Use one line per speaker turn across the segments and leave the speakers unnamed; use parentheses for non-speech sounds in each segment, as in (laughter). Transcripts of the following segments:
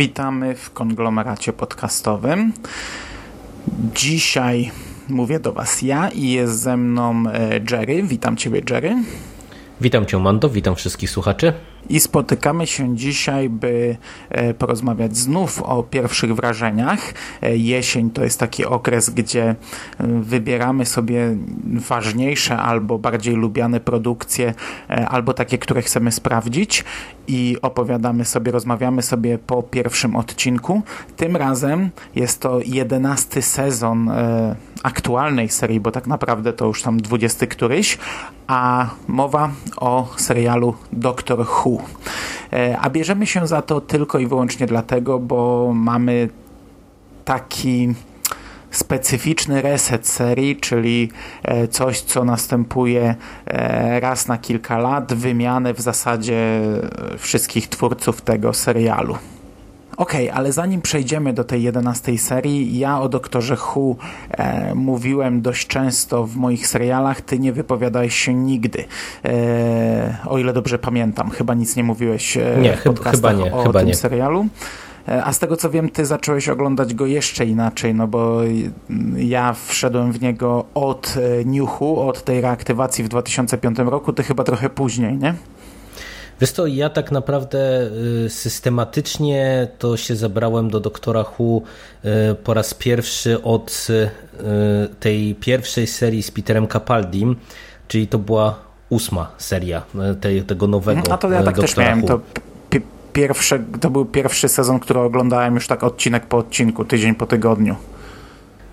Witamy w konglomeracie podcastowym. Dzisiaj mówię do Was ja i jest ze mną e, Jerry. Witam Ciebie, Jerry.
Witam Cię, Mando, witam wszystkich słuchaczy.
I spotykamy się dzisiaj, by e, porozmawiać znów o pierwszych wrażeniach. E, jesień to jest taki okres, gdzie e, wybieramy sobie ważniejsze albo bardziej lubiane produkcje, albo takie, które chcemy sprawdzić i opowiadamy sobie, rozmawiamy sobie po pierwszym odcinku. Tym razem jest to jedenasty sezon aktualnej serii, bo tak naprawdę to już tam dwudziesty któryś, a mowa o serialu Doctor Who. E, a bierzemy się za to tylko i wyłącznie dlatego, bo mamy taki specyficzny reset serii, czyli e, coś, co następuje e, raz na kilka lat, wymianę w zasadzie wszystkich twórców tego serialu. Ok, ale zanim przejdziemy do tej jedenastej serii, ja o doktorze Hu e, mówiłem dość często w moich serialach, ty nie wypowiadałeś się nigdy. E, o ile dobrze pamiętam, chyba nic nie mówiłeś e,
nie,
w podcastach
chyba nie,
o
chyba
tym
nie.
serialu. E, a z tego co wiem, ty zacząłeś oglądać go jeszcze inaczej, no bo ja wszedłem w niego od e, Niuchu, od tej reaktywacji w 2005 roku, ty chyba trochę później, nie?
Wiesz to ja tak naprawdę y, systematycznie to się zabrałem do doktora Hu y, po raz pierwszy od y, tej pierwszej serii z Peterem Capaldim, czyli to była ósma seria tej, tego nowego
A to ja tak
też miałem.
Hu. To pierwsze, to był pierwszy sezon, który oglądałem już tak odcinek po odcinku, tydzień po tygodniu.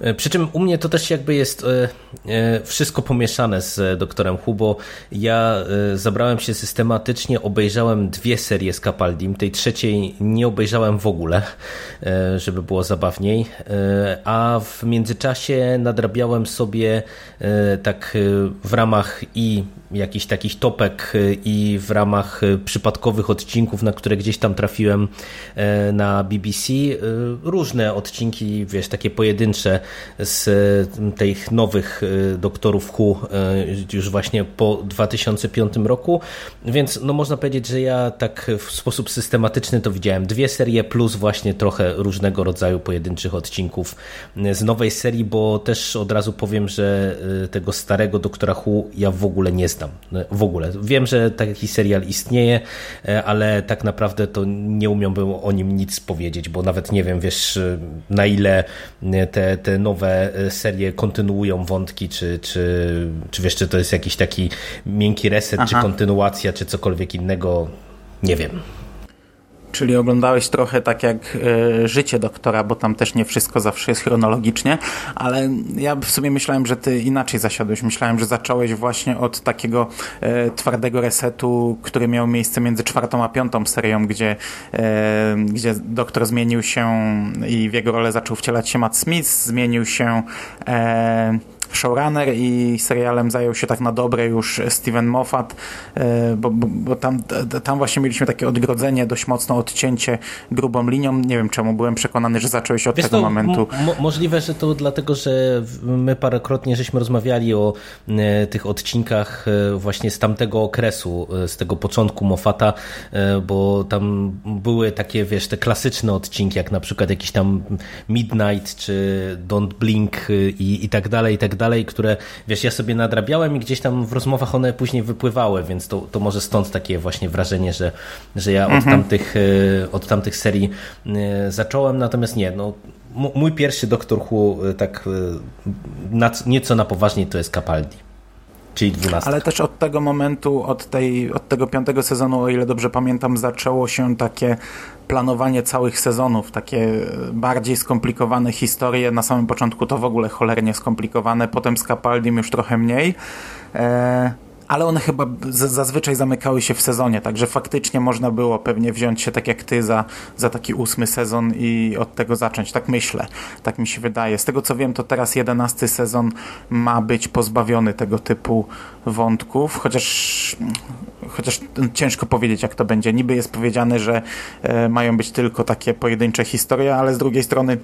E, przy czym u mnie to też jakby jest e, e, wszystko pomieszane z doktorem Hu, bo ja zabrałem się systematycznie, obejrzałem dwie serie z Capaldim, tej trzeciej nie obejrzałem w ogóle, żeby było zabawniej, a w międzyczasie nadrabiałem sobie tak w ramach i jakichś takich topek i w ramach przypadkowych odcinków, na które gdzieś tam trafiłem na BBC, różne odcinki, wiesz, takie pojedyncze z tych nowych e, doktorów Hu e, już właśnie po 2005 roku, więc no można powiedzieć, że ja tak w sposób systematyczny to widziałem dwie serie plus właśnie trochę różnego rodzaju pojedynczych odcinków z nowej serii, bo też od razu powiem, że e, tego starego doktora Hu ja w ogóle nie znam. W ogóle. Wiem, że taki serial istnieje, ale tak naprawdę to nie umiałbym o nim nic powiedzieć, bo nawet nie wiem, wiesz, na ile te, te nowe e, serie kontynuują wątki, czy, czy, czy wiesz, czy to jest jakiś taki miękki reset, Aha. czy kontynuacja, czy cokolwiek innego, nie wiem.
Czyli oglądałeś trochę tak jak y, życie doktora, bo tam też nie wszystko zawsze jest chronologicznie, ale ja w sumie myślałem, że ty inaczej zasiadłeś. Myślałem, że zacząłeś właśnie od takiego y, twardego resetu, który miał miejsce między czwartą a piątą serią, gdzie, y, gdzie doktor zmienił się i w jego rolę zaczął wcielać się Matt Smith, zmienił się showrunner i serialem zajął się tak na dobre już Steven Moffat, e, bo, bo, bo, tam, tam właśnie mieliśmy takie odgrodzenie, dość mocno odcięcie grubą linią. Nie wiem czemu, byłem przekonany, że zacząłeś od Wiesz tego momentu.
Mo możliwe, że to dlatego, że my parokrotnie żeśmy rozmawiali o e, tych odcinkach e, właśnie z tamtego okresu, z tego początku Moffata, bo tam były takie, wiesz, te klasyczne odcinki, jak na przykład jakiś tam Midnight, czy Don't Blink i, i tak dalej, i tak dalej, które wiesz, ja sobie nadrabiałem i gdzieś tam w rozmowach one później wypływały, więc to, to może stąd takie właśnie wrażenie, że, że ja od, mhm. tamtych, e, od tamtych serii e, zacząłem, natomiast nie, no mój pierwszy Doktor Who e, tak na, nieco na poważniej to jest Capaldi. Czyli 12.
Ale też od tego momentu, od, tej, od tego piątego sezonu, o ile dobrze pamiętam, zaczęło się takie planowanie całych sezonów, takie bardziej skomplikowane historie. Na samym początku to w ogóle cholernie skomplikowane, potem z Capaldim już trochę mniej. E, ale one chyba zazwyczaj zamykały się w sezonie, także faktycznie można było pewnie wziąć się tak jak ty za, za taki ósmy sezon i od tego zacząć. Tak myślę, tak mi się wydaje. Z tego co wiem, to teraz jedenasty sezon ma być pozbawiony tego typu wątków, chociaż, chociaż ciężko powiedzieć jak to będzie. Niby jest powiedziane, że e, mają być tylko takie pojedyncze historie, ale z drugiej strony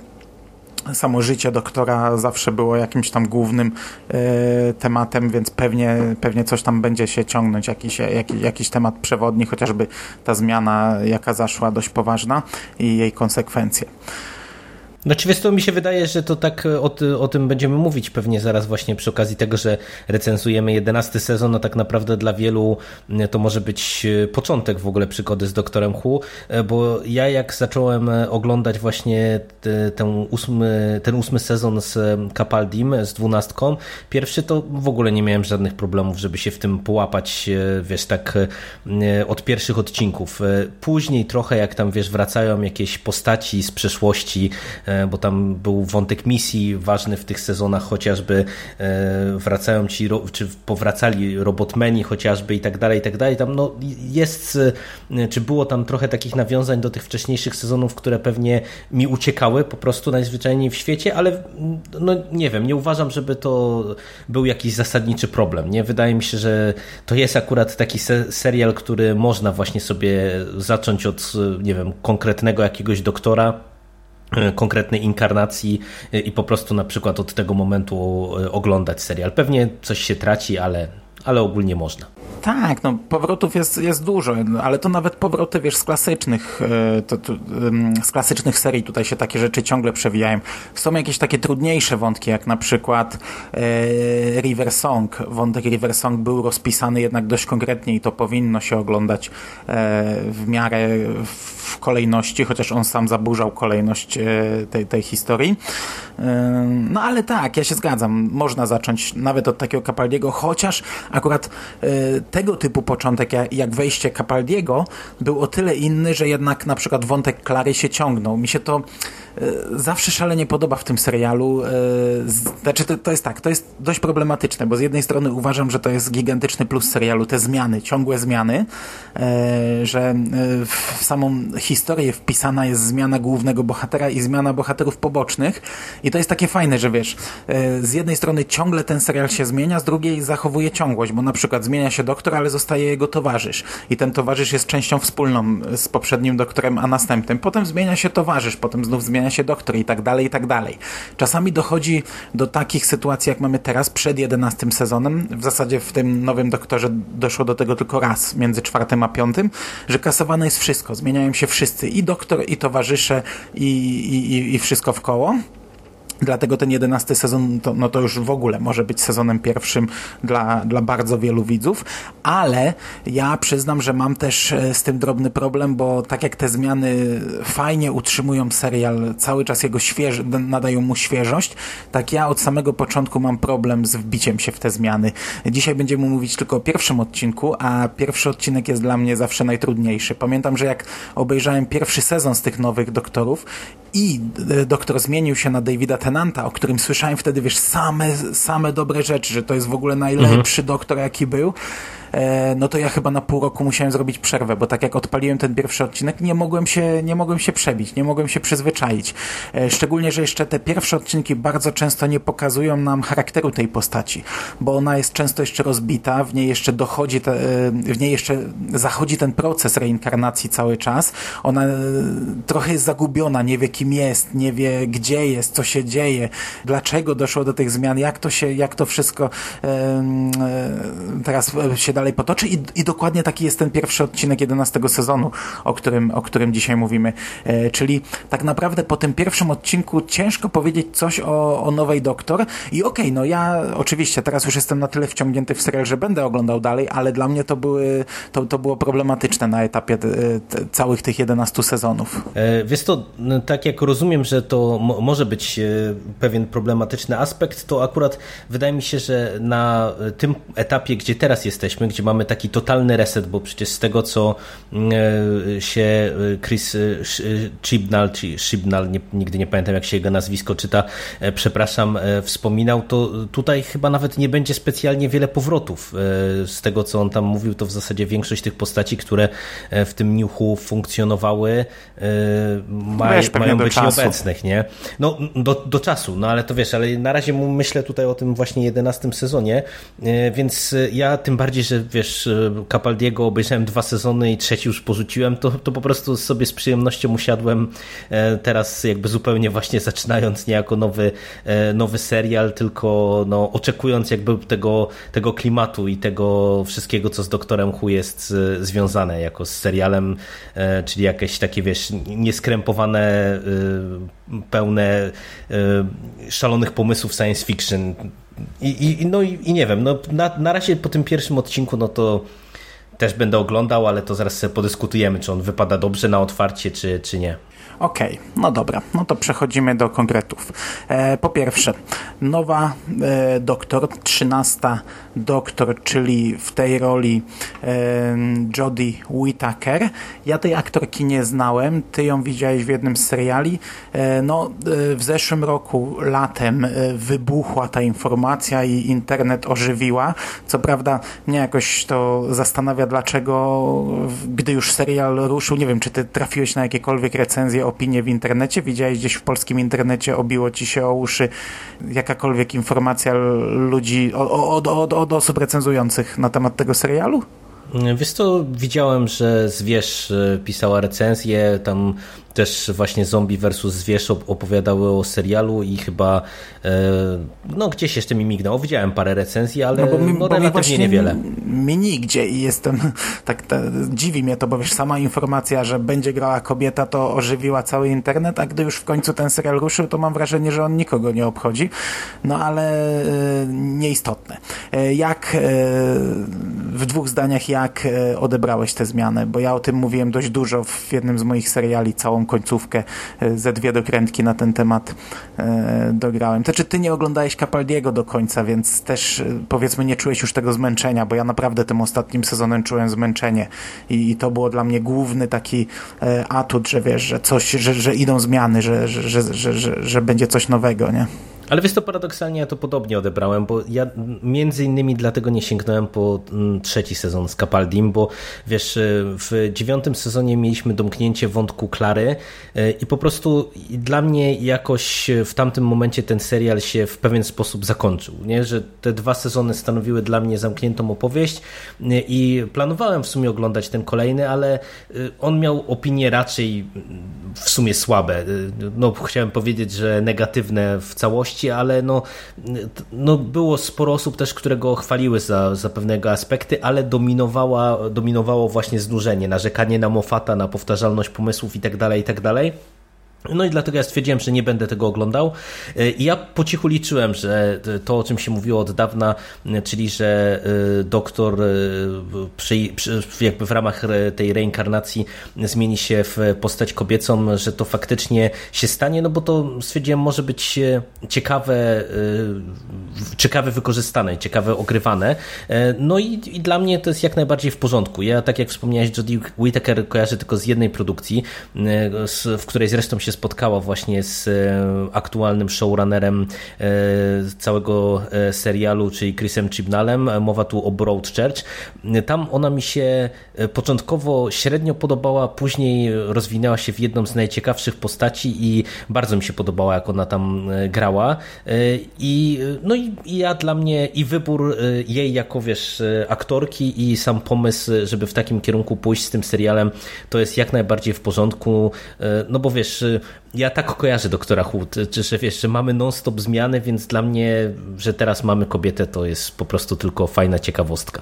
samo życie doktora zawsze było jakimś tam głównym e, tematem, więc pewnie, pewnie coś tam będzie się ciągnąć, jakiś, jakiś, jakiś temat przewodni, chociażby ta zmiana, jaka zaszła, dość poważna i jej konsekwencje.
Znaczy wiesz to mi się wydaje, że to tak e, o, o, tym będziemy mówić pewnie zaraz właśnie przy okazji tego, że recenzujemy jedenasty sezon, no tak naprawdę dla wielu to może być e, początek w ogóle przygody z Doktorem Hu, e, bo ja jak zacząłem oglądać właśnie ten ósmy, ten ósmy sezon z Capaldim, z dwunastką, pierwszy to w ogóle nie miałem żadnych problemów, żeby się w tym połapać, wiesz, tak od pierwszych odcinków. Później trochę jak tam, wiesz, wracają jakieś postaci z przeszłości, bo tam był wątek misji ważny w tych sezonach, chociażby e, wracają ci, czy powracali robotmeni chociażby i tak dalej, i tak dalej. Tam no, jest, e, czy było tam trochę takich nawiązań do tych wcześniejszych sezonów, które pewnie mi uciekały po prostu najzwyczajniej w świecie, ale no nie wiem, nie uważam, żeby to był jakiś zasadniczy problem. Nie Wydaje mi się, że to jest akurat taki se serial, który można właśnie sobie zacząć od, nie wiem, konkretnego jakiegoś doktora, E, konkretnej inkarnacji e, i po prostu na przykład od tego momentu e, oglądać serial. Pewnie coś się traci, ale, ale ogólnie można.
Tak, no powrotów jest, jest dużo, ale to nawet powroty, wiesz, z klasycznych, to, to, z klasycznych serii tutaj się takie rzeczy ciągle przewijają. Są jakieś takie trudniejsze wątki, jak na przykład e, River Song. Wątek River Song był rozpisany jednak dość konkretnie i to powinno się oglądać e, w miarę w kolejności, chociaż on sam zaburzał kolejność e, tej, tej historii. E, no ale tak, ja się zgadzam. Można zacząć nawet od takiego Capaldiego, chociaż akurat e, tego typu początek, jak wejście Capaldiego, był o tyle inny, że jednak na przykład wątek Klary się ciągnął. Mi się to zawsze szalenie podoba w tym serialu. Znaczy, to, to jest tak, to jest dość problematyczne, bo z jednej strony uważam, że to jest gigantyczny plus serialu, te zmiany, ciągłe zmiany, że w samą historię wpisana jest zmiana głównego bohatera i zmiana bohaterów pobocznych i to jest takie fajne, że wiesz, e, z jednej strony ciągle ten serial się zmienia, z drugiej zachowuje ciągłość, bo na przykład zmienia się doktor, ale zostaje jego towarzysz i ten towarzysz jest częścią wspólną z poprzednim doktorem, a następnym. Potem zmienia się towarzysz, potem znów zmienia się doktor i tak dalej, i tak dalej. Czasami dochodzi do takich sytuacji, jak mamy teraz przed 11 sezonem, w zasadzie w tym nowym doktorze doszło do tego tylko raz, między czwartym a piątym, że kasowane jest wszystko, zmieniają się wszyscy, i doktor, i towarzysze, i, i, i wszystko w koło. Dlatego ten jedenasty sezon to, no to już w ogóle może być sezonem pierwszym dla, dla bardzo wielu widzów, ale ja przyznam, że mam też e, z tym drobny problem, bo tak jak te zmiany fajnie utrzymują serial, cały czas jego śwież, nadają mu świeżość, tak ja od samego początku mam problem z wbiciem się w te zmiany. Dzisiaj będziemy mówić tylko o pierwszym odcinku, a pierwszy odcinek jest dla mnie zawsze najtrudniejszy. Pamiętam, że jak obejrzałem pierwszy sezon z tych nowych doktorów i e, doktor zmienił się na Davida Tenanta, o którym słyszałem wtedy, wiesz, same, same dobre rzeczy, że to jest w ogóle najlepszy mhm. doktor, jaki był. E, no to ja chyba na pół roku musiałem zrobić przerwę, bo tak jak odpaliłem ten pierwszy odcinek, nie mogłem się, nie mogłem się przebić, nie mogłem się przyzwyczaić. E, szczególnie, że jeszcze te pierwsze odcinki bardzo często nie pokazują nam charakteru tej postaci, bo ona jest często jeszcze rozbita, w niej jeszcze dochodzi, te, e, w niej jeszcze zachodzi ten proces reinkarnacji cały czas. Ona trochę jest zagubiona, nie wie kim jest, nie wie gdzie jest, co się dzieje, dlaczego doszło do tych zmian, jak to się, jak to wszystko teraz się da dalej potoczy i, i dokładnie taki jest ten pierwszy odcinek 11 sezonu, o którym, o którym dzisiaj mówimy. E, czyli tak naprawdę po tym pierwszym odcinku ciężko powiedzieć coś o, o nowej doktor i okej, okay, no ja oczywiście teraz już jestem na tyle wciągnięty w serial, że będę oglądał dalej, ale dla mnie to, były, to, to było problematyczne na etapie te, całych tych 11 sezonów.
E, wiesz to, tak jak rozumiem, że to może być e, pewien problematyczny aspekt, to akurat wydaje mi się, że na tym etapie, gdzie teraz jesteśmy, gdzie mamy taki totalny reset, bo przecież z tego, co się Chris Chibnall, czy Chibnall, nie, nigdy nie pamiętam jak się jego nazwisko czyta, przepraszam, wspominał, to tutaj chyba nawet nie będzie specjalnie wiele powrotów. Z tego, co on tam mówił, to w zasadzie większość tych postaci, które w tym niuchu funkcjonowały, ma,
Wiesz,
mają być
czasu.
nieobecnych, nie? No, do, do czasu, no ale to wiesz, ale na razie myślę tutaj o tym właśnie 11 sezonie, e, więc ja tym bardziej, że wiesz, e, Capaldiego obejrzałem dwa sezony i trzeci już porzuciłem, to, to po prostu sobie z przyjemnością usiadłem e, teraz jakby zupełnie właśnie zaczynając niejako nowy, nowy serial, tylko no, oczekując jakby tego, tego klimatu i tego wszystkiego, co z Doktorem Hu jest związane jako z serialem, czyli jakieś takie, wiesz, nieskrępowane, pełne szalonych pomysłów science fiction. I, i, no i, i nie wiem, no na, na razie po tym pierwszym odcinku, no to też będę oglądał, ale to zaraz sobie podyskutujemy, czy on wypada dobrze na otwarcie, czy, czy nie.
Okej, okay, no dobra, no to przechodzimy do konkretów. E, po pierwsze, nowa e, doktor, trzynasta doktor, czyli w tej roli e, Jodie Whittaker. Ja tej aktorki nie znałem, ty ją widziałeś w jednym z seriali. E, no, e, w zeszłym roku, latem, e, wybuchła ta informacja i internet ożywiła. Co prawda, mnie jakoś to zastanawia, dlaczego, gdy już serial ruszył, nie wiem, czy ty trafiłeś na jakiekolwiek recenzje, opinie w internecie, widziałeś gdzieś w polskim internecie, obiło ci się o uszy jakakolwiek informacja ludzi, od, od, od osób recenzujących na temat tego serialu?
Wiesz co, widziałem, że Zwierz pisała recenzję, tam też właśnie Zombie versus Zwierz opowiadały o serialu i chyba e, no gdzieś jeszcze mi mignęło. Widziałem parę recenzji, ale no, bo mi, no, bo relatywnie niewiele.
Mi nigdzie i jestem, (laughs) tak ta, dziwi mnie to, bo wiesz, sama informacja, że będzie grała kobieta, to ożywiła cały internet, a gdy już w końcu ten serial ruszył, to mam wrażenie, że on nikogo nie obchodzi. No ale e, nieistotne. E, jak w dwóch zdaniach, jak odebrałeś tę zmianę? Bo ja o tym mówiłem dość dużo w jednym z moich seriali, całą końcówkę, e, ze dwie dokrętki na ten temat e, dograłem. To czy ty nie oglądałeś Capaldiego do końca, więc też e, powiedzmy nie czułeś już tego zmęczenia, bo ja naprawdę tym ostatnim sezonem czułem zmęczenie i, i to było dla mnie główny taki atut, że wiesz, że coś, że, że idą zmiany, że, że, że, że, że będzie coś nowego, nie?
Ale wiesz, to paradoksalnie ja to podobnie odebrałem, bo ja między innymi dlatego nie sięgnąłem po mm, trzeci sezon z Capaldim, bo wiesz, w dziewiątym sezonie mieliśmy domknięcie wątku Klary e, i po prostu dla mnie jakoś w tamtym momencie ten serial się w pewien sposób zakończył, nie? że te dwa sezony stanowiły dla mnie zamkniętą opowieść i planowałem w sumie oglądać ten kolejny, ale on miał opinie raczej w sumie słabe. No, chciałem powiedzieć, że negatywne w całości, ale no, no było sporo osób też, które go chwaliły za, za pewnego aspekty, ale dominowała, dominowało właśnie znużenie, narzekanie na Mofata, na powtarzalność pomysłów itd., tak itd., tak no i dlatego ja stwierdziłem, że nie będę tego oglądał. E, I ja po cichu liczyłem, że to, o czym się mówiło od dawna, czyli że e, doktor e, przy, jakby w ramach tej reinkarnacji zmieni się w postać kobiecą, że to faktycznie się stanie, no bo to stwierdziłem, może być ciekawe, ciekawe wykorzystane, ciekawe ogrywane. No i, i dla mnie to jest jak najbardziej w porządku. Ja, tak jak wspomniałeś, Jodie Whittaker kojarzę tylko z jednej produkcji, w której zresztą się spotkała właśnie z e, aktualnym showrunnerem e, całego e, serialu, czyli Chrisem Chibnallem. Mowa tu o Broadchurch. Tam ona mi się początkowo średnio podobała, później rozwinęła się w jedną z najciekawszych postaci i bardzo mi się podobała, jak ona tam grała. I, no i, i ja dla mnie i wybór jej jako wiesz, aktorki i sam pomysł, żeby w takim kierunku pójść z tym serialem, to jest jak najbardziej w porządku. No bo wiesz, ja tak kojarzę doktora Hood, że wiesz, że mamy non-stop zmiany, więc dla mnie, że teraz mamy kobietę, to jest po prostu tylko fajna ciekawostka.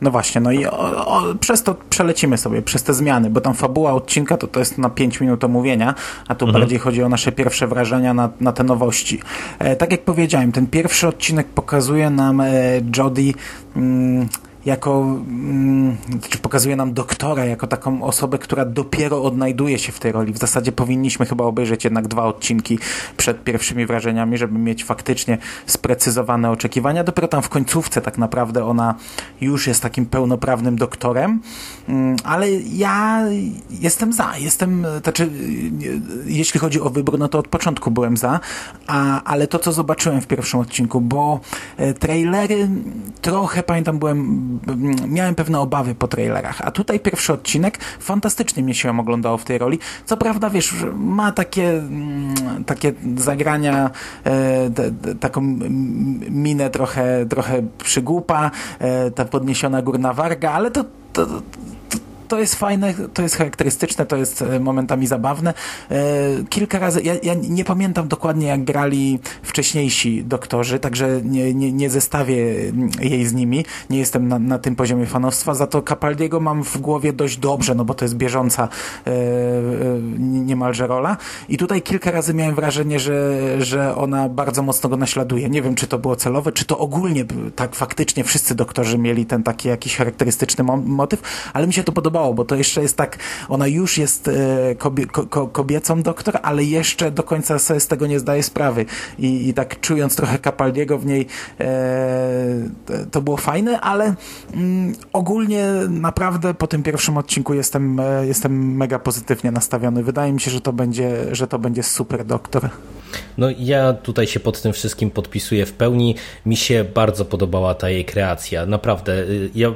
No właśnie, no i o, o, przez to przelecimy sobie, przez te zmiany, bo tam fabuła odcinka to, to jest na 5 minut omówienia, a tu mhm. bardziej chodzi o nasze pierwsze wrażenia na, na te nowości. E, tak jak powiedziałem, ten pierwszy odcinek pokazuje nam e, Jodie mm, jako mm, czy pokazuje nam doktora jako taką osobę, która dopiero odnajduje się w tej roli. W zasadzie powinniśmy chyba obejrzeć jednak dwa odcinki przed pierwszymi wrażeniami, żeby mieć faktycznie sprecyzowane oczekiwania. Dopiero tam w końcówce tak naprawdę ona już jest takim pełnoprawnym doktorem, mm, ale ja jestem za. Jestem, znaczy, jeśli chodzi o wybór, no to od początku byłem za, a, ale to, co zobaczyłem w pierwszym odcinku, bo e, trailery trochę, pamiętam, byłem miałem pewne obawy po trailerach, a tutaj pierwszy odcinek fantastycznie mnie się oglądało w tej roli. Co prawda, wiesz, ma takie, mm, takie zagrania, e, taką minę trochę, trochę przygłupa, e, ta podniesiona górna warga, ale to, to, to jest fajne, to jest charakterystyczne, to jest e, momentami zabawne. E, kilka razy, ja, ja nie pamiętam dokładnie jak grali wcześniejsi doktorzy, także nie, nie, nie zestawię jej z nimi, nie jestem na, na tym poziomie fanowstwa, za to Capaldiego mam w głowie dość dobrze, no bo to jest bieżąca e, niemalże rola i tutaj kilka razy miałem wrażenie, że, że ona bardzo mocno go naśladuje. Nie wiem, czy to było celowe, czy to ogólnie tak faktycznie wszyscy doktorzy mieli ten taki jakiś charakterystyczny motyw, ale mi się to podobało podobało, bo to jeszcze jest tak, ona już jest e, kobie, ko, kobiecą doktor, ale jeszcze do końca sobie z tego nie zdaje sprawy. I, i tak czując trochę Capaldiego w niej, e, to było fajne, ale mm, ogólnie naprawdę po tym pierwszym odcinku jestem, e, jestem mega pozytywnie nastawiony. Wydaje mi się, że to będzie, że to będzie super doktor.
No ja tutaj się pod tym wszystkim podpisuję w pełni. Mi się bardzo podobała ta jej kreacja. Naprawdę. Y, ja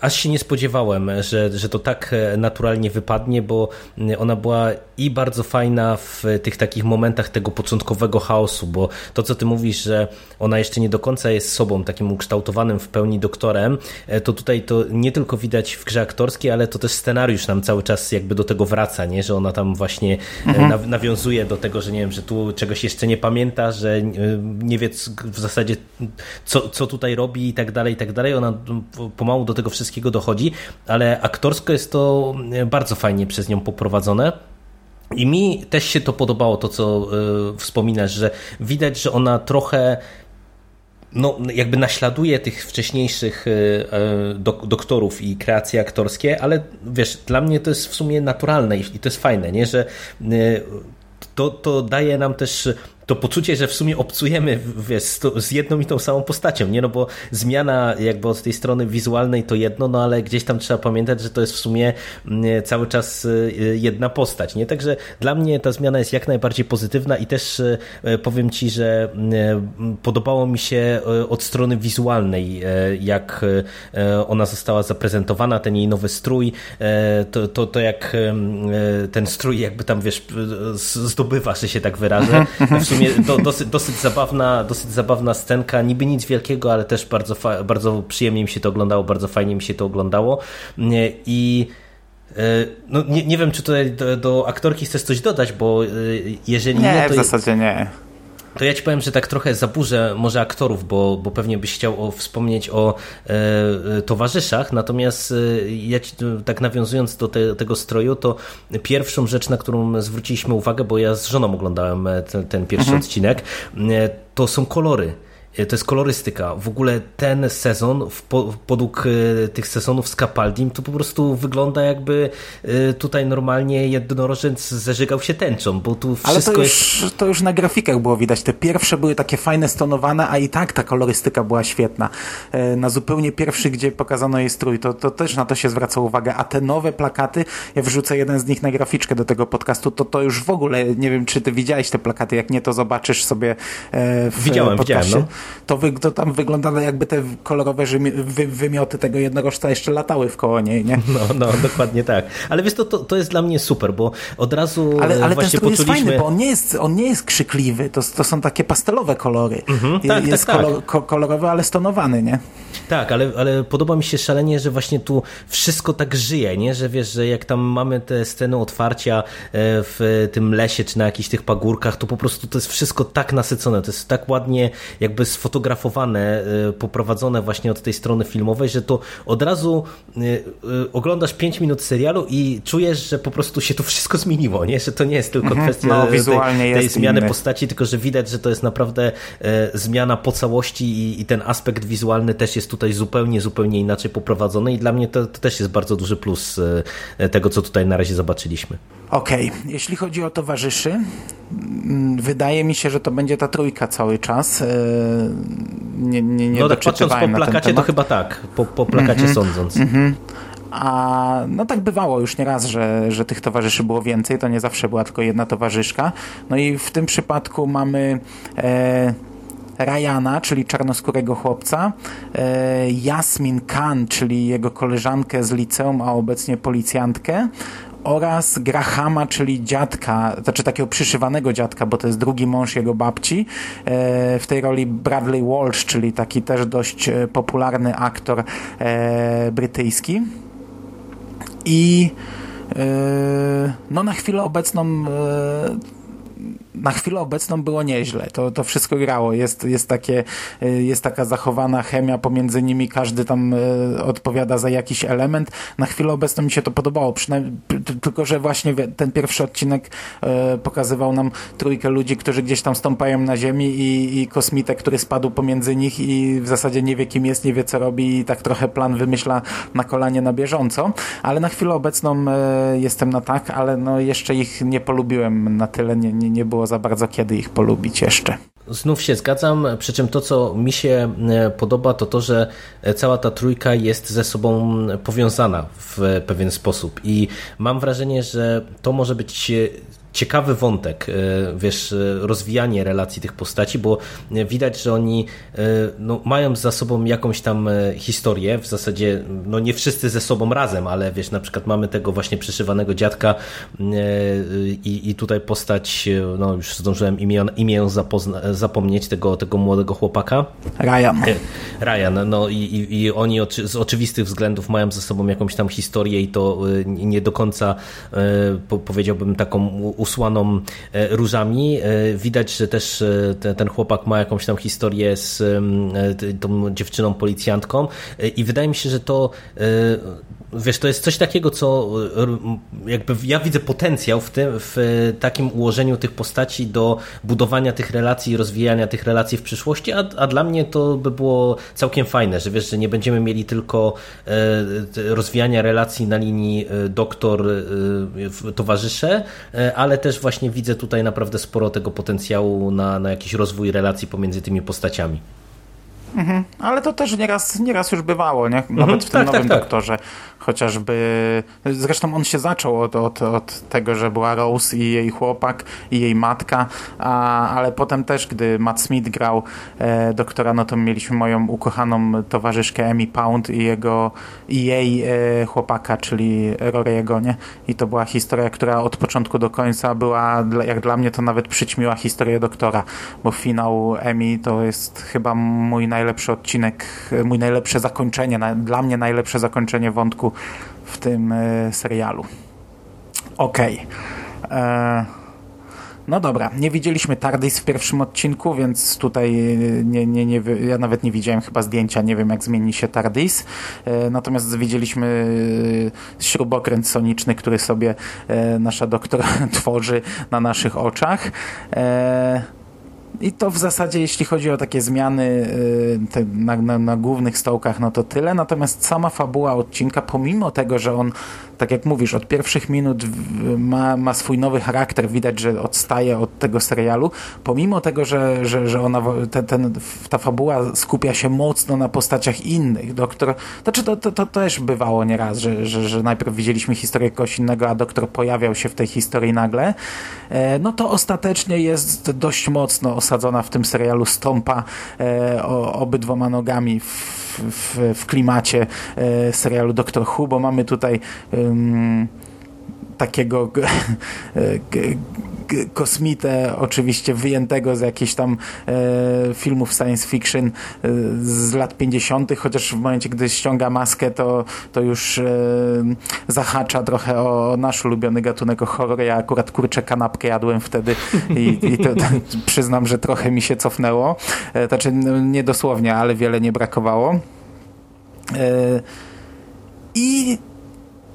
aż się nie spodziewałem, że, że to tak e, naturalnie wypadnie, bo mm, ona była i bardzo fajna w tych takich momentach tego początkowego chaosu, bo to, co ty mówisz, że ona jeszcze nie do końca jest sobą, takim ukształtowanym w pełni doktorem, e, to tutaj to nie tylko widać w grze aktorskiej, ale to też scenariusz nam cały czas jakby do tego wraca, nie? że ona tam właśnie e, mhm. nawiązuje do tego, że nie wiem, że tu czegoś jeszcze nie pamięta, że nie wie w zasadzie co, co tutaj robi i tak dalej, i tak dalej. Ona pomału do tego wszystkiego dochodzi, ale aktorsko jest to e, bardzo fajnie przez nią poprowadzone. I mi też się to podobało, to co y, wspominasz, że widać, że ona trochę no, jakby naśladuje tych wcześniejszych y, doktorów i kreacje aktorskie, ale wiesz, dla mnie to jest w sumie naturalne i to jest fajne, nie? że to, to daje nam też to poczucie, że w sumie obcujemy wiesz, z jedną i tą samą postacią, nie? No bo zmiana jakby od tej strony wizualnej to jedno, no ale gdzieś tam trzeba pamiętać, że to jest w sumie mm, cały czas y, jedna postać, nie? Także dla mnie ta zmiana jest jak najbardziej pozytywna i też y, powiem Ci, że y, podobało mi się od strony wizualnej, jak ona została zaprezentowana, ten jej nowy strój, to, to, to jak ten strój jakby tam, wiesz, zdobywa, że się tak wyrażę, w sumie do, dosyć, dosyć, zabawna, dosyć zabawna scenka, niby nic wielkiego, ale też bardzo, bardzo przyjemnie mi się to oglądało, bardzo fajnie mi się to oglądało i e, no, nie, nie wiem, czy tutaj do, do aktorki chcesz coś dodać, bo e, jeżeli nie,
nie to... w zasadzie nie.
To ja ci powiem, że tak trochę zaburzę może aktorów, bo, bo pewnie byś chciał o, wspomnieć o e, towarzyszach, natomiast e, ja ci, tak nawiązując do te, tego stroju, to pierwszą rzecz, na którą zwróciliśmy uwagę, bo ja z żoną oglądałem e, ten, ten pierwszy mhm. odcinek, e, to są kolory E, to jest kolorystyka. W ogóle ten sezon, podług e, tych sezonów z Capaldim, to po prostu wygląda jakby e, tutaj normalnie jednorożec zeżygał się tęczą, bo tu wszystko
Ale to
już,
jest... to już na grafikach było widać. Te pierwsze były takie fajne, stonowane, a i tak ta kolorystyka była świetna. Na zupełnie pierwszy, gdzie pokazano jej strój, to, to też na to się zwraca uwagę. A te nowe plakaty, ja wrzucę jeden z nich na graficzkę do tego podcastu, to to już w ogóle, nie wiem, czy ty widziałeś te plakaty, jak nie, to zobaczysz sobie w
Widziałem,
podcaście.
widziałem, no
to, wy, to tam wyglądało jakby te kolorowe wy, wymioty tego jednorożca jeszcze latały w koło niej, nie?
No, no, dokładnie tak. Ale wiesz, to, to, to jest dla mnie super, bo od razu
Ale, ale ten
poczuliśmy...
jest fajny, bo on nie jest, on nie jest krzykliwy, to, to są takie pastelowe kolory. Mhm, tak, jest tak, kolor, tak. kolorowy, ale stonowany, nie?
Tak, ale, ale podoba mi się szalenie, że właśnie tu wszystko tak żyje, nie? Że wiesz, że jak tam mamy te sceny otwarcia e, w tym lesie, czy na jakichś tych pagórkach, to po prostu to jest wszystko tak nasycone, to jest tak ładnie jakby sfotografowane, poprowadzone właśnie od tej strony filmowej, że to od razu oglądasz 5 minut serialu i czujesz, że po prostu się to wszystko zmieniło, nie? że to nie jest tylko mhm. kwestia no, tej, tej zmiany inny. postaci, tylko że widać, że to jest naprawdę zmiana po całości i, i ten aspekt wizualny też jest tutaj zupełnie, zupełnie inaczej poprowadzony i dla mnie to, to też jest bardzo duży plus tego, co tutaj na razie zobaczyliśmy.
Okej, okay. jeśli chodzi o towarzyszy, mm, wydaje mi się, że to będzie ta trójka cały czas. Nie, nie, nie
no tak patrząc po plakacie, to chyba tak, po, po plakacie mm -hmm, sądząc. Mm -hmm.
A no tak bywało już nieraz, że, że tych towarzyszy było więcej, to nie zawsze była tylko jedna towarzyszka. No i w tym przypadku mamy e, Ryana, czyli czarnoskórego chłopca, e, Jasmin Khan, czyli jego koleżankę z liceum, a obecnie policjantkę oraz Grahama, czyli dziadka, znaczy takiego przyszywanego dziadka, bo to jest drugi mąż jego babci. E, w tej roli Bradley Walsh, czyli taki też dość e, popularny aktor brytyjski. I no na chwilę obecną na chwilę obecną było nieźle. To, to wszystko grało. Jest, jest, takie, y, jest taka zachowana chemia pomiędzy nimi, każdy tam y, odpowiada za jakiś element. Na chwilę obecną mi się to podobało, tylko że właśnie ten pierwszy odcinek y, pokazywał nam trójkę ludzi, którzy gdzieś tam stąpają na ziemi i, i który spadł pomiędzy nich i w zasadzie nie wie kim jest, nie wie co robi i tak trochę plan wymyśla na kolanie na bieżąco, ale na chwilę obecną jestem na tak, ale no jeszcze ich nie polubiłem na tyle, nie, nie, nie było było za bardzo kiedy ich polubić jeszcze.
Znów się zgadzam, przy czym to, co mi się e, podoba, to to, że cała ta trójka jest ze sobą powiązana w pewien sposób i mam wrażenie, że to może być ciekawy wątek, e, wiesz, e, rozwijanie relacji tych postaci, bo widać, że oni e, no, mają za sobą jakąś tam historię, w zasadzie no nie wszyscy ze sobą razem, ale wiesz, na przykład mamy tego właśnie przyszywanego dziadka i, i tutaj postać, no już zdążyłem imię, imię zapomnieć, tego, tego młodego chłopaka.
Ryan.
Ryan, no i, i, oni z oczywistych względów mają ze sobą jakąś tam historię i to nie do końca powiedziałbym taką usłaną e, różami. E, widać, że też e, ten chłopak ma jakąś tam historię z tą dziewczyną policjantką i wydaje mi się, że to wiesz, to jest coś takiego, co jakby ja widzę potencjał w tym, w takim ułożeniu tych postaci do budowania tych relacji i rozwijania tych relacji w przyszłości, a, a dla mnie to by było całkiem fajne, że wiesz, że nie będziemy mieli tylko rozwijania relacji na linii doktor towarzysze, ale też właśnie widzę tutaj naprawdę sporo tego potencjału na, na jakiś rozwój relacji pomiędzy tymi postaciami.
Mhm. Ale to też nieraz, nieraz już bywało, nie? Nawet mhm. w tym tak, nowym tak, tak. doktorze chociażby, zresztą on się zaczął od, od, od tego, że była Rose i jej chłopak i jej matka, a, ale potem też, gdy Matt Smith grał e, doktora, no to mieliśmy moją ukochaną towarzyszkę Emmy Pound i jego i jej e, chłopaka, czyli Rory'ego, nie? I to była historia, która od początku do końca była, jak dla mnie to nawet przyćmiła historię doktora, bo finał Emmy to jest chyba mój najlepszy odcinek, mój najlepsze zakończenie, na, dla mnie najlepsze zakończenie wątku w tym e, serialu. Okej. Okay. E, no dobra, nie widzieliśmy Tardis w pierwszym odcinku, więc tutaj e, nie, nie, nie, ja nawet nie widziałem chyba zdjęcia, nie wiem jak zmieni się Tardis. Natomiast widzieliśmy śrubokręt soniczny, który sobie nasza doktor (laughs) tworzy na naszych oczach. I to w zasadzie, jeśli chodzi o takie zmiany y, te, na, na, na, głównych stołkach, no to tyle. Natomiast sama fabuła odcinka, pomimo tego, że on tak jak mówisz, od pierwszych minut ma, ma swój nowy charakter, widać, że odstaje od tego serialu, pomimo tego, że, że, że ona, te, ten, ta fabuła skupia się mocno na postaciach innych. Doktor, znaczy to, to, to też bywało nieraz, że, że, że najpierw widzieliśmy historię kogoś innego, a doktor pojawiał się w tej historii nagle, e, no to ostatecznie jest dość mocno osadzona w tym serialu, stąpa e, obydwoma nogami w w, w klimacie e, serialu Doctor Who, bo mamy tutaj takiego (laughs) kosmitę, oczywiście wyjętego z jakichś tam e, filmów science fiction e, z lat 50., chociaż w momencie, gdy ściąga maskę, to, to już e, zahacza trochę o nasz ulubiony gatunek o horror. Ja akurat kurczę kanapkę jadłem wtedy i, i to, to, (laughs) przyznam, że trochę mi się cofnęło. E, znaczy, no, nie dosłownie, ale wiele nie brakowało. E,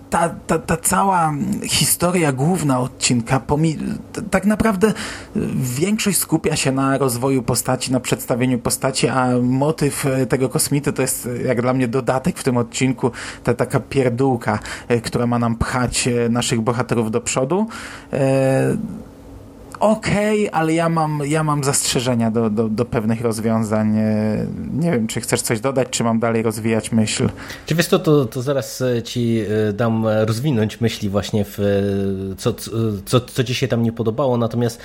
ta, ta, ta cała historia główna odcinka, tak naprawdę większość skupia się na rozwoju postaci, na przedstawieniu postaci, a motyw tego kosmity to jest jak dla mnie dodatek w tym odcinku, ta taka pierdółka, e, która ma nam pchać e, naszych bohaterów do przodu. E okej, okay, ale ja mam, ja mam zastrzeżenia do, do, do pewnych rozwiązań. E, nie wiem, czy chcesz coś dodać, czy mam dalej rozwijać myśl.
Czy wiesz to, to, to zaraz e, ci e, dam rozwinąć myśli właśnie w co, co, co ci się tam nie podobało, natomiast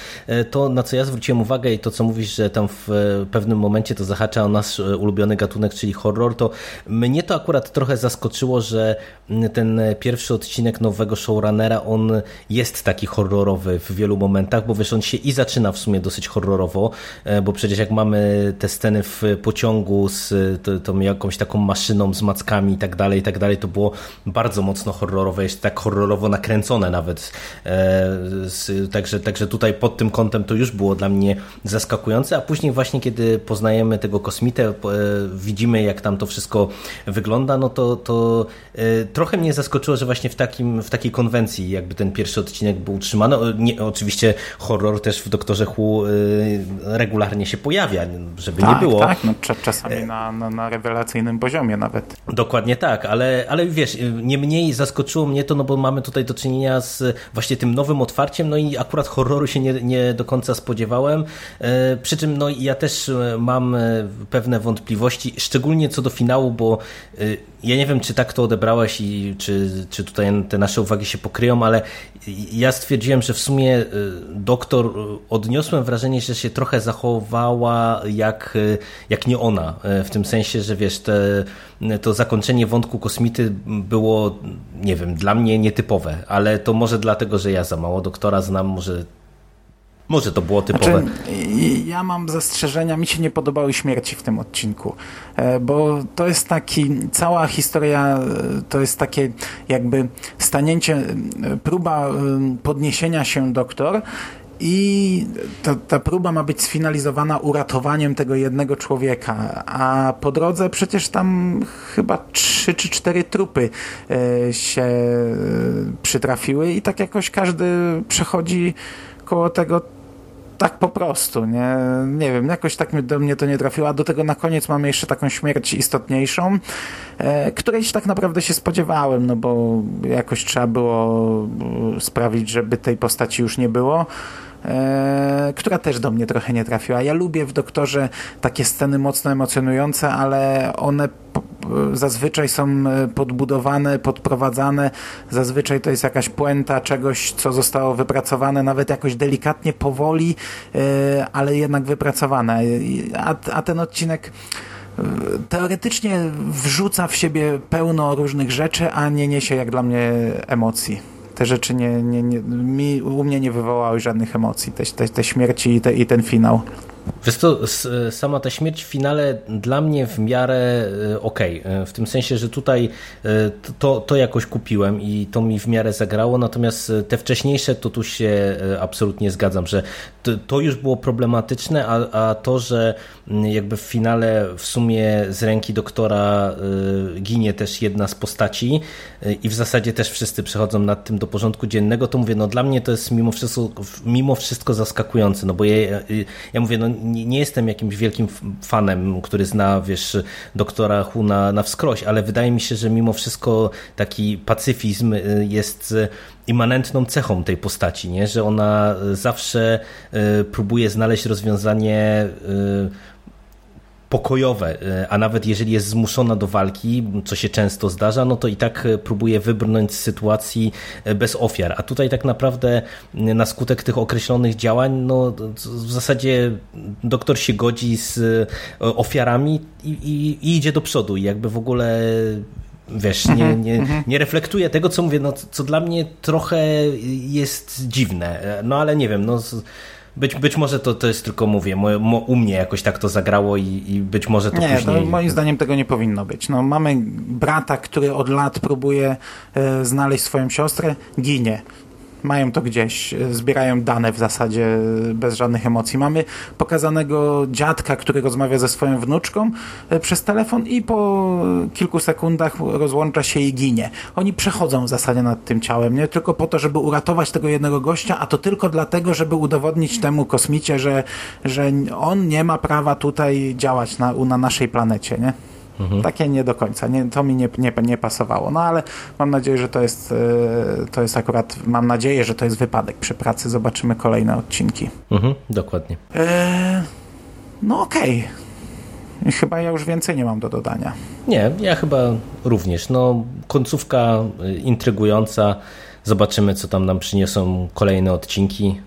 to, na co ja zwróciłem uwagę i to, co mówisz, że tam w pewnym momencie to zahacza o nasz ulubiony gatunek, czyli horror, to mnie to akurat trochę zaskoczyło, że ten pierwszy odcinek nowego showrunnera, on jest taki horrorowy w wielu momentach, bo wiesz, on się i zaczyna w sumie dosyć horrorowo, e, bo przecież jak mamy te sceny w pociągu z tą jakąś taką maszyną z mackami i tak dalej, i tak dalej, to było bardzo mocno horrorowe, jest tak horrorowo nakręcone nawet. E, także, także tutaj pod tym kątem to już było dla mnie zaskakujące, a później właśnie kiedy poznajemy tego kosmitę, e, widzimy jak tam to wszystko wygląda, no to, to trochę mnie zaskoczyło, że właśnie w, takim, w takiej konwencji jakby ten pierwszy odcinek był utrzymany. Nie, oczywiście też w Doktorze Hu y, regularnie się pojawia, żeby
tak,
nie było.
Tak, no, czasami na, na, na, rewelacyjnym poziomie nawet.
Dokładnie tak, ale, ale wiesz, nie mniej zaskoczyło mnie to, no bo mamy tutaj do czynienia z właśnie tym nowym otwarciem, no i akurat horroru się nie, nie do końca spodziewałem, e, przy czym no ja też mam pewne wątpliwości, szczególnie co do finału, bo ja nie wiem, czy tak to odebrałeś i czy, czy tutaj te nasze uwagi się pokryją, ale ja stwierdziłem, że w sumie y, doktor, y, odniosłem wrażenie, że się trochę zachowała jak, y, jak nie ona. W tym sensie, że wiesz, te, to zakończenie wątku kosmity było, nie wiem, dla mnie nietypowe, ale to może dlatego, że ja za mało doktora znam, może może to było typowe. Znaczy,
ja mam zastrzeżenia, mi się nie podobały śmierci w tym odcinku, e, bo to jest taki, cała historia e, to jest takie jakby stanięcie, e, próba podniesienia się doktor i ta, ta próba ma być sfinalizowana uratowaniem tego jednego człowieka, a po drodze przecież tam chyba trzy czy cztery trupy się przytrafiły i tak jakoś każdy przechodzi koło tego tak po prostu, nie, nie wiem, jakoś tak do mnie to nie trafiło, a do tego na koniec mamy jeszcze taką śmierć istotniejszą, e, którejś tak naprawdę się spodziewałem, no bo jakoś trzeba było e, sprawić, żeby tej postaci już nie było. E, która też do mnie trochę nie trafiła. Ja lubię w Doktorze takie sceny mocno emocjonujące, ale one zazwyczaj są e, podbudowane, podprowadzane. Zazwyczaj to jest jakaś puenta czegoś, co zostało wypracowane, nawet jakoś delikatnie, powoli, e, ale jednak wypracowane. A, a ten odcinek teoretycznie wrzuca w siebie pełno różnych rzeczy, a nie niesie jak dla mnie emocji te rzeczy nie, nie, nie, mi, u mnie nie wywołały żadnych emocji, te, te, te śmierci i, te, i ten finał.
Wiesz to sama ta śmierć w finale dla mnie w miarę e, okej, okay. E, w tym sensie, że tutaj e, to, to jakoś kupiłem i to mi w miarę zagrało, natomiast te wcześniejsze to tu się absolutnie zgadzam, że to, to już było problematyczne, a, a to, że jakby w finale w sumie z ręki doktora ginie też jedna z postaci i w zasadzie też wszyscy przechodzą nad tym do porządku dziennego, to mówię, no dla mnie to jest mimo wszystko, mimo wszystko zaskakujące, no bo ja, ja mówię, no nie, nie, jestem jakimś wielkim fanem, który zna, wiesz, doktora Hu na, na wskroś, ale wydaje mi się, że mimo wszystko taki pacyfizm y, jest y, immanentną cechą tej postaci, nie? że ona zawsze y, próbuje znaleźć rozwiązanie pokojowe, e, a nawet jeżeli jest zmuszona do walki, co się często zdarza, no to i tak e, próbuje wybrnąć z sytuacji e, bez ofiar. A tutaj tak naprawdę na skutek tych określonych działań, no w zasadzie doktor się godzi z ofiarami i, i, i idzie do przodu i jakby w ogóle wiesz, nie, nie, nie reflektuje tego, co mówię, no, co dla mnie trochę jest dziwne. No ale nie wiem, no być, być może to, to jest tylko, mówię, mo, mo, u mnie jakoś tak to zagrało i, i być może to
nie,
później...
Nie, moim zdaniem tego nie powinno być. No, mamy brata, który od lat próbuje e, znaleźć swoją siostrę, ginie mają to gdzieś, zbierają dane w zasadzie bez żadnych emocji. Mamy pokazanego dziadka, który rozmawia ze swoją wnuczką e, przez telefon i po kilku sekundach rozłącza się i ginie. Oni przechodzą w zasadzie nad tym ciałem, nie tylko po to, żeby uratować tego jednego gościa, a to tylko dlatego, żeby udowodnić temu kosmicie, że, że on nie ma prawa tutaj działać na, na naszej planecie, nie? Mhm. Takie nie do końca. Nie, to mi nie, nie, nie pasowało. No ale mam nadzieję, że to jest, e, to jest akurat, mam nadzieję, że to jest wypadek przy pracy. Zobaczymy kolejne odcinki.
Mhm, dokładnie.
E, no okej. Okay. Chyba ja już więcej nie mam do dodania.
Nie, ja chyba również. No, końcówka y, intrygująca. Zobaczymy, co tam nam przyniosą kolejne odcinki.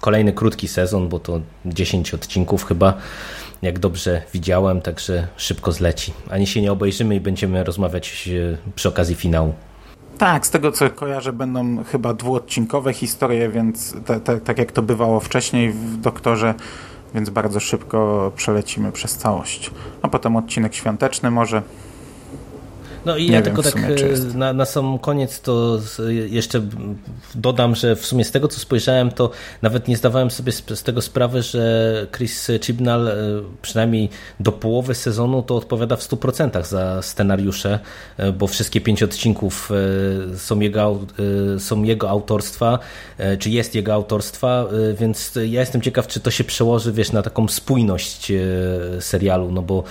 Kolejny krótki sezon, bo to 10 odcinków chyba jak dobrze widziałem, także szybko zleci. Ani się nie obejrzymy i będziemy rozmawiać e, przy okazji finału.
Tak, z tego co kojarzę, będą chyba dwuodcinkowe historie, więc te, te, tak jak to bywało wcześniej w Doktorze, więc bardzo szybko przelecimy przez całość. A potem odcinek świąteczny może.
No i nie ja tylko tak e, na, na sam koniec to jeszcze dodam, że w sumie z tego co spojrzałem, to nawet nie zdawałem sobie z, tego sprawy, że Chris Chibnall e, przynajmniej do połowy sezonu to odpowiada w 100% za scenariusze, e, bo wszystkie pięć odcinków są jego, są jego autorstwa, czy jest jego autorstwa, więc ja jestem ciekaw, czy to się przełoży, wiesz, na taką spójność serialu, no bo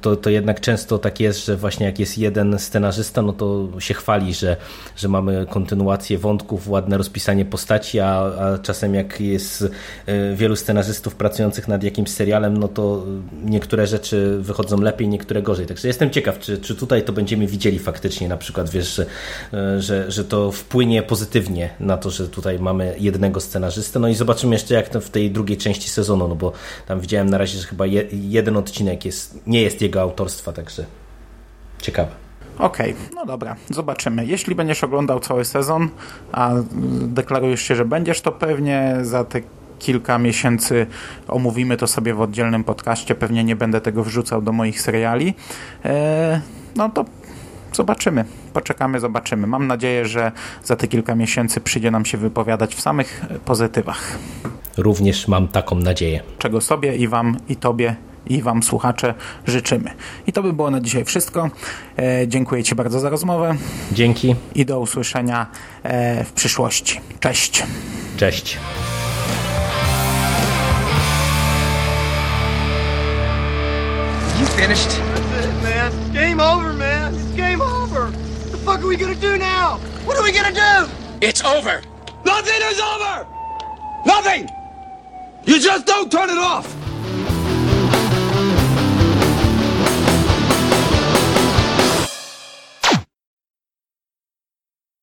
to, to jednak często tak jest, że właśnie jak jest jeden scenarzysta, no to się chwali, że, że mamy kontynuację wątków, ładne rozpisanie postaci, a, a czasem jak jest e, wielu scenarzystów pracujących nad jakimś serialem, no to niektóre rzeczy wychodzą lepiej, niektóre gorzej. Także jestem ciekaw, czy, czy tutaj to będziemy widzieli faktycznie, na przykład wiesz, że, e, że, że to wpłynie pozytywnie na to, że tutaj mamy jednego scenarzystę. No i zobaczymy jeszcze jak to w tej drugiej części sezonu, no bo tam widziałem na razie, że chyba je, jeden odcinek jest, nie jest jego autorstwa, także ciekawe.
Okej, okay, no dobra, zobaczymy. Jeśli będziesz oglądał cały sezon, a deklarujesz się, że będziesz, to pewnie za te kilka miesięcy omówimy to sobie w oddzielnym podcaście. Pewnie nie będę tego wrzucał do moich seriali. Eee, no to zobaczymy. Poczekamy, zobaczymy. Mam nadzieję, że za te kilka miesięcy przyjdzie nam się wypowiadać w samych pozytywach.
Również mam taką nadzieję.
Czego sobie i Wam i Tobie i Wam słuchacze życzymy. I to by było na dzisiaj wszystko. E, dziękuję Ci bardzo za rozmowę.
Dzięki.
I do usłyszenia e, w przyszłości. Cześć.
Cześć. You finished? That's it, man. Game over, man. It's game over. What the fuck are we gonna do now? What are we gonna do? It's over. Nothing is over. Nothing. You just don't turn it off.